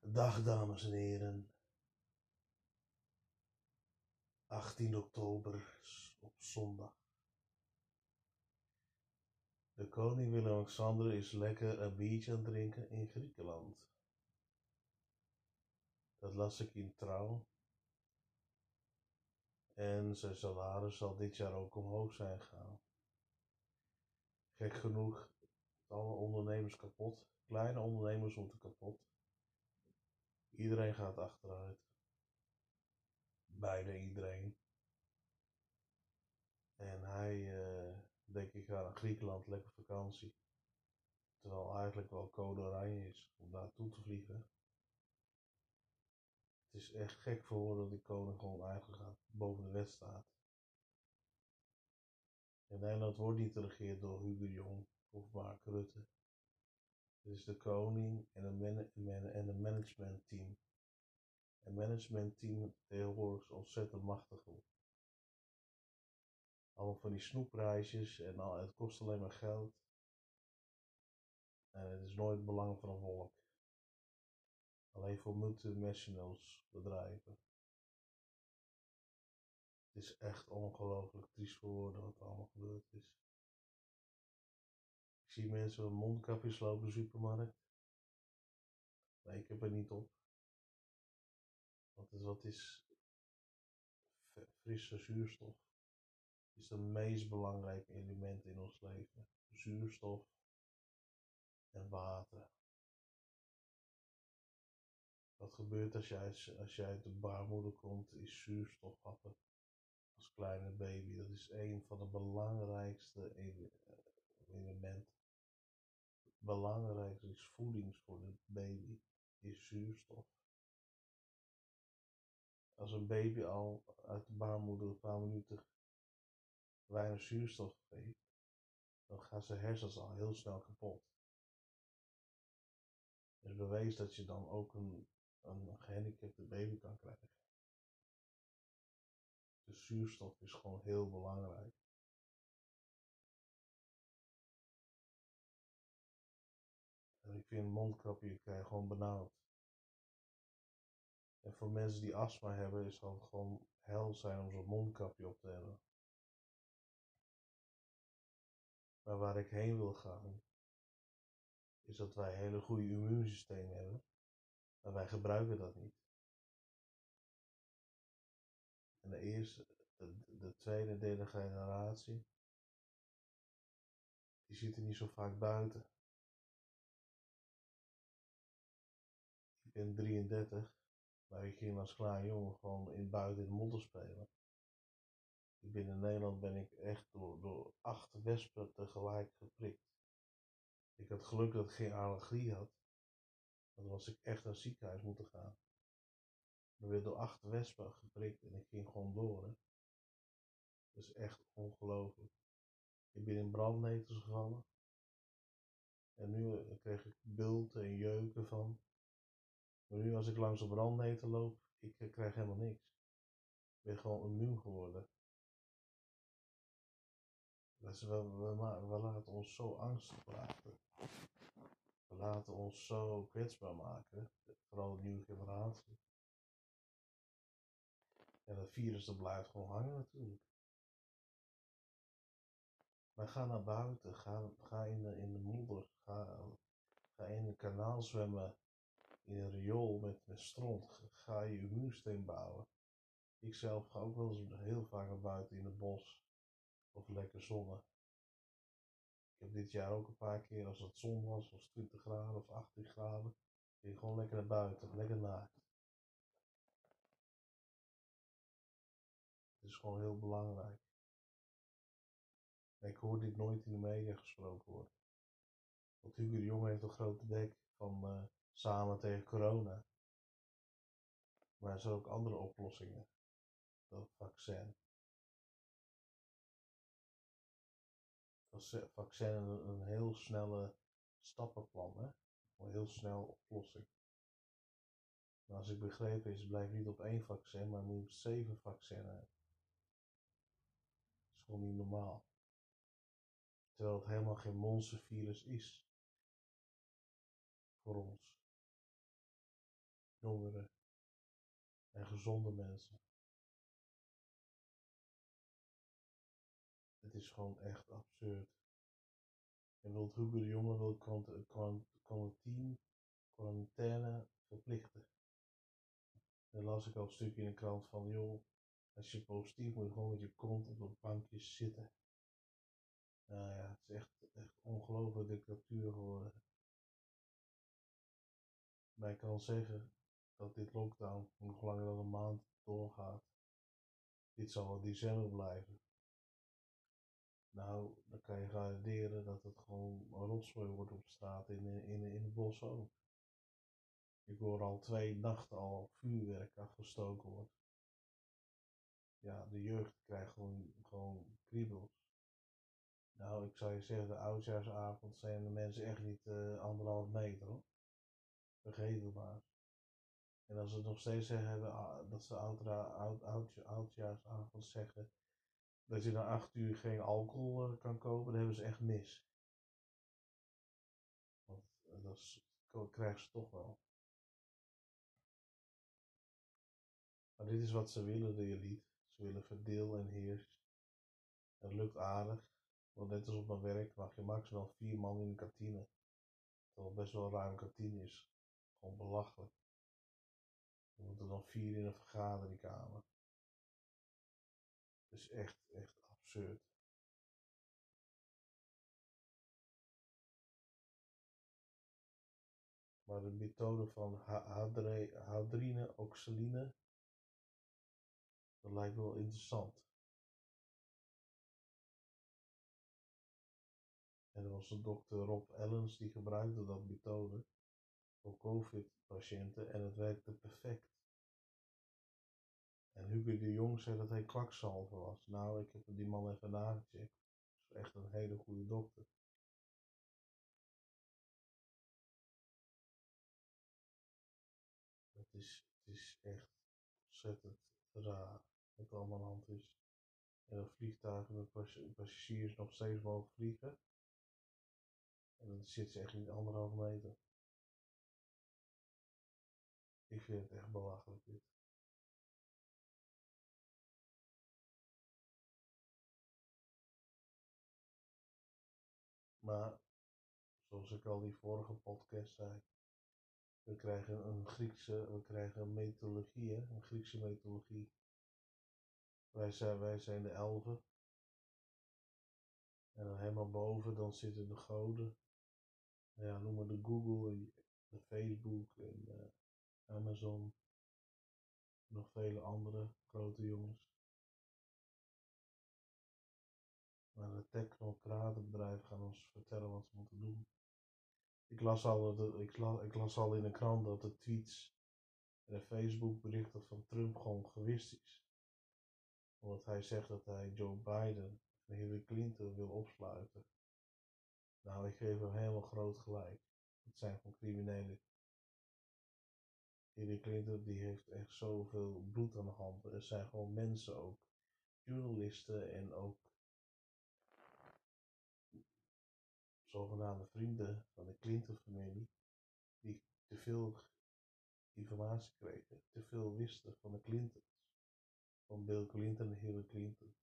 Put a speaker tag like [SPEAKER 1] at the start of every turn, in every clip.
[SPEAKER 1] Dag dames en heren. 18 oktober op zondag. De koning Willem-Alexander is lekker een biertje aan het drinken in Griekenland. Dat las ik in trouw. En zijn salaris zal dit jaar ook omhoog zijn gegaan. Gek genoeg, alle ondernemers kapot. Kleine ondernemers moeten kapot. Iedereen gaat achteruit. Bijna iedereen. En hij, uh, denk ik, gaat naar Griekenland lekker vakantie. Terwijl eigenlijk wel code oranje is om daar toe te vliegen. Het is echt gek voor woorden dat die koning gewoon eigenlijk gaat boven de wet staat. In Nederland wordt niet geregeerd door Hugo Jong of Mark Rutte. Het is de koning en een, man en een managementteam. Een managementteam tegenwoordig is ontzettend machtig geworden. Allemaal van die snoepreisjes en al, het kost alleen maar geld. En het is nooit het belang van een volk. Alleen voor multinationals bedrijven. Het is echt ongelooflijk triest voor woorden wat er allemaal gebeurd is. Ik zie mensen met mondkapjes lopen in de supermarkt. Nee, ik heb er niet op. Want wat is frisse zuurstof? is het meest belangrijke element in ons leven. Zuurstof en water. Wat gebeurt als jij, als jij uit de baarmoeder komt, is zuurstof happen als kleine baby. Dat is een van de belangrijkste elementen. Belangrijkste is voeding voor de baby, is zuurstof. Als een baby al uit de baarmoeder een paar minuten weinig zuurstof geeft, dan gaan zijn hersens al heel snel kapot. Het is bewezen dat je dan ook een, een gehandicapte baby kan krijgen. Dus zuurstof is gewoon heel belangrijk. En ik vind mondkapje krijg gewoon benauwd. En voor mensen die astma hebben, is het gewoon hel zijn om zo'n mondkapje op te hebben. Maar waar ik heen wil gaan, is dat wij een hele goede immuunsysteem hebben, maar wij gebruiken dat niet. En de eerste, de, de tweede, derde generatie, die zitten niet zo vaak buiten. Ben 33, maar ik ging als klein jongen gewoon in buiten in de modder spelen. Ik ben in Nederland ben ik echt door, door acht wespen tegelijk geprikt. Ik had geluk dat ik geen allergie had. Dan was ik echt naar het ziekenhuis moeten gaan. Ik werd door acht wespen geprikt en ik ging gewoon door. Dat is echt ongelooflijk. Ik ben in brandnetels gevallen. En nu eh, kreeg ik bulten en jeuken van. Maar nu als ik langs een brandnetel loop, ik eh, krijg helemaal niks. Ik ben gewoon immuun geworden. Dus we, laten ons zo angstig maken. We laten ons zo kwetsbaar maken. Vooral de nieuwe generatie. En dat virus dat blijft gewoon hangen natuurlijk. Maar ga naar buiten, ga, ga in, de, in de modder, ga, ga in een kanaal zwemmen, in een riool met, met stront. Ga je immuunsysteem bouwen. Ik zelf ga ook wel eens heel vaak naar buiten in het bos of lekker zonne. Ik heb dit jaar ook een paar keer, als het zon was, was 20 graden of 18 graden, ging gewoon lekker naar buiten, lekker naakt. Het is gewoon heel belangrijk. Ik hoor dit nooit in de media gesproken worden. Want Hugo de Jong heeft een grote bek van uh, samen tegen corona. Maar er zijn ook andere oplossingen. Dat vaccin. vaccin een, een heel snelle stappenplan, hè? Een heel snel oplossing. Maar als ik begrepen is, blijf niet op één vaccin, maar moet zeven vaccins hebben. Dat is gewoon niet normaal. Terwijl het helemaal geen monstervirus is. voor ons. Jongeren en gezonde mensen. Het is gewoon echt absurd. En Hugo de Jonge wil quarantine, quarantaine verplichten. Dan las ik al een stukje in de krant van, joh, als je positief moet, gewoon met je kont op een bankje zitten. Nou ja, het is echt, echt ongelooflijk dictatuur geworden. Maar ik kan zeggen dat dit lockdown nog langer dan een maand doorgaat. Dit zal wel december blijven. Nou, dan kan je garanderen dat het gewoon rotzooi wordt op straat in, in, in het bos ook. Ik hoor al twee nachten al vuurwerk afgestoken wordt. Ja, de jeugd krijgt gewoon, gewoon kriebels. Nou, ik zou je zeggen, de oudjaarsavond zijn de mensen echt niet uh, anderhalf meter hoor. Vergeet het maar. En als ze nog steeds zeggen ah, dat ze oudjaarsavond zeggen dat je na acht uur geen alcohol uh, kan kopen, dan hebben ze echt mis. Want uh, dat, krijgen ze toch wel. Maar dit is wat ze willen, de elite. Ze willen verdeel en heers. Het lukt aardig. Want net als op mijn werk mag je maximaal vier man in een kantine. Terwijl best wel een ruim kantine is. Gewoon belachelijk. Er moeten dan vier in een vergaderingkamer. Het is echt, echt absurd. Maar de methode van hadrine oxaline, dat lijkt wel interessant. En er was een dokter Rob Ellens die gebruikte dat methode voor COVID-patiënten en het werkte perfect. En Hugo de Jong zei dat hij kwakzalver was. Nou, ik heb die man even nagecheckt. Dat is echt een hele goede dokter. Het is, het is echt ontzettend raar wat er allemaal aan de hand is. En dat vliegtuigen met passagiers nog steeds mogen vliegen. En dan zit ze echt niet anderhalve meter. Ik vind het echt belachelijk dit. Maar, zoals ik al die vorige podcast zei, we krijgen een Griekse, we krijgen een mythologie, een Griekse mythologie. Wij zijn, wij zijn de elfen. En dan helemaal boven, dan zitten de goden ja, noem maar de Google, de Facebook en uh, Amazon. Nog vele andere grote jongens. Maar de technocratenbedrijven gaan ons vertellen wat ze moeten doen. Ik las al, ik, las, ik las al in de krant dat de tweets en de Facebook berichten van Trump gewoon gewist is. Omdat hij zegt dat hij Joe Biden en Hillary Clinton wil opsluiten. Nou, ik geef hem helemaal groot gelijk. Het zijn gewoon criminelen. Hillary Clinton die heeft echt zoveel bloed aan de hand. Er zijn gewoon mensen ook, journalisten en ook zogenaamde vrienden van de Clinton-familie, die te veel informatie kregen, te veel wisten van de Clintons. Van Bill Clinton en Hillary Clinton.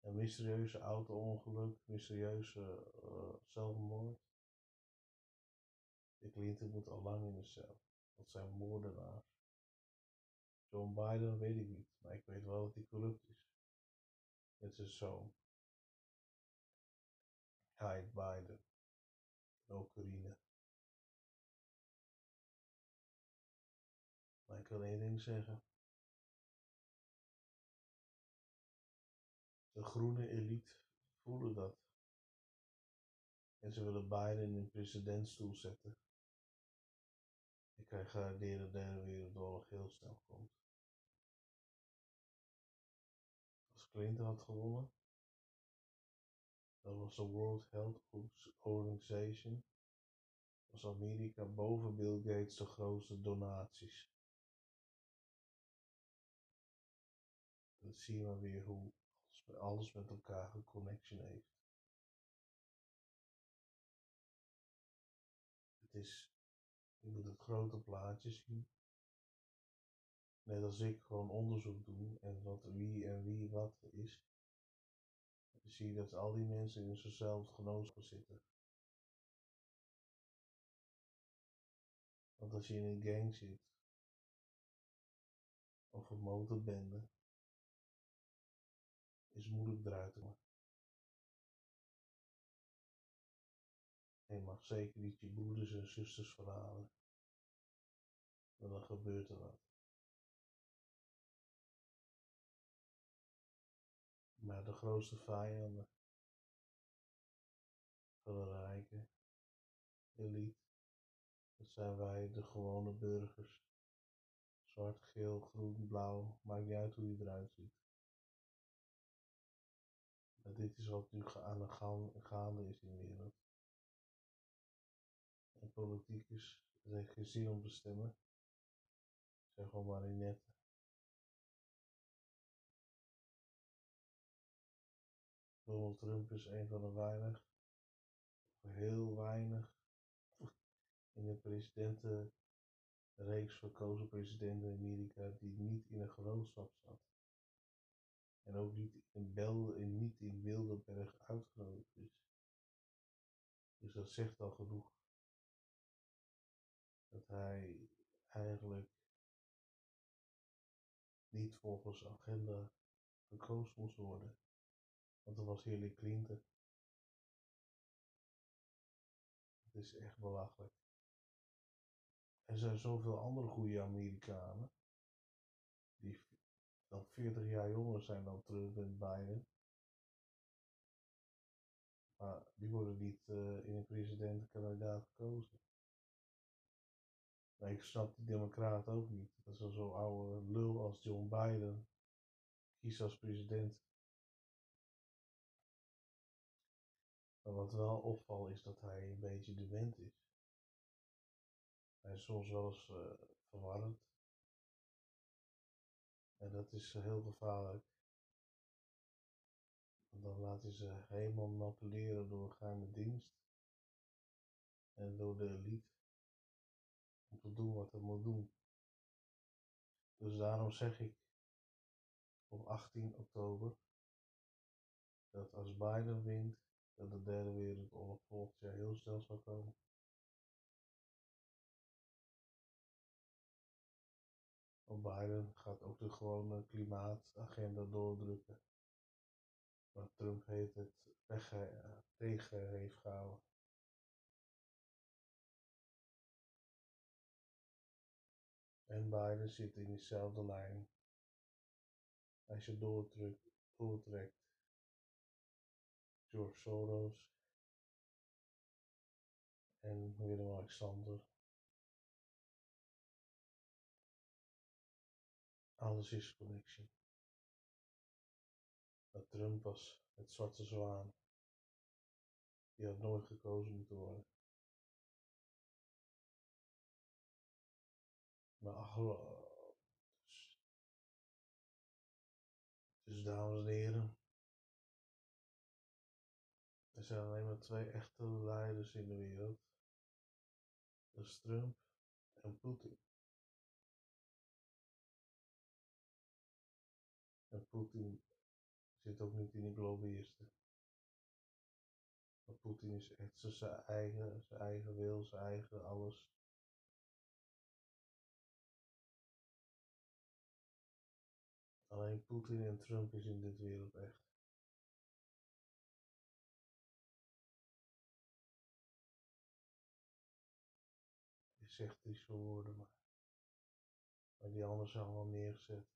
[SPEAKER 1] Een mysterieuze auto-ongeluk, mysterieuze uh, zelfmoord. De Clinton moet al lang in de cel. Dat zijn moordenaars. John Biden weet ik niet, maar ik weet wel dat hij corrupt is. Met zijn zoon. Hyde Biden. En ook Corine. Maar ik kan één ding zeggen. De groene elite voelen dat. En ze willen Biden in een presidentstoel zetten. Ik kan garanderen dat de derde wereldoorlog heel snel komt. Als Clinton had gewonnen, dan was de World Health Organization, was Amerika boven Bill Gates de grootste donaties. Dan zie je maar weer hoe alles met elkaar een connection heeft. Het is Je moet het grote plaatje zien. Net als ik gewoon onderzoek doen en wat wie en wie wat is. Zie dat al die mensen in zo'nzelfde genootschap zitten. Want als je in een gang zit, of een motorbende, is moeilijk eruit te komen. En je mag zeker niet je broeders en zusters verhalen. Want dan gebeurt er wat. Maar de grootste vijanden van de rijken, elite, dat zijn wij, de gewone burgers. Zwart, geel, groen, blauw, maakt niet uit hoe je eruit ziet. Maar dit is wat nu aan de gaande is in de wereld. En politiek is, het heeft geen zin om te stemmen. Zeg gewoon marionetten. Donald Trump is een van de weinig, heel weinig, in de presidentenreeks verkozen presidenten in Amerika die niet in een genootschap zat. En ook niet in, Bel niet in Bilderberg uitgenodigd is. Dus dat zegt al genoeg. Dat hij eigenlijk niet volgens agenda gekozen moest worden. Want dat was Hillary Clinton. Het is echt belachelijk. Er zijn zoveel andere goede Amerikanen. Die dan 40 jaar jonger zijn dan Trump en Biden. Maar die worden niet uh, in een presidentenkandidaat gekozen. Ik snap die democraten ook niet. Dat is zo'n oude lul als John Biden kiest als president. Maar wat wel opvalt is dat hij een beetje dement is. Hij is soms wel eens uh, verwarrend. En dat is heel gevaarlijk. Want dan laat hij ze helemaal manipuleren door geheime dienst. En door de elite. Om te doen wat hij moet doen. Dus daarom zeg ik op 18 oktober dat als Biden wint, dat de derde wereldoorlog volgend jaar heel snel zal komen. Biden gaat ook de gewone klimaatagenda doordrukken. Waar Trump heet het weg tegen heeft gehouden. En Biden zit in dezelfde lijn. Als je doortrekt, doortrekt George Soros en Willem-Alexander. Alles is connection. Dat Trump was het zwarte zwaan. Die had nooit gekozen moeten worden. Maar ach, dus, dus dames en heren, er zijn alleen maar twee echte leiders in de wereld. Dat is Trump en Poetin. En Poetin zit ook niet in de globalisten. Maar Poetin is echt zijn eigen, zijn eigen wil, zijn eigen alles. Alleen Poetin en Trump is in dit wereld echt. Zegt die zo woorden, maar, maar die anderen zijn allemaal neergezet.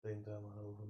[SPEAKER 1] Denk daar maar over.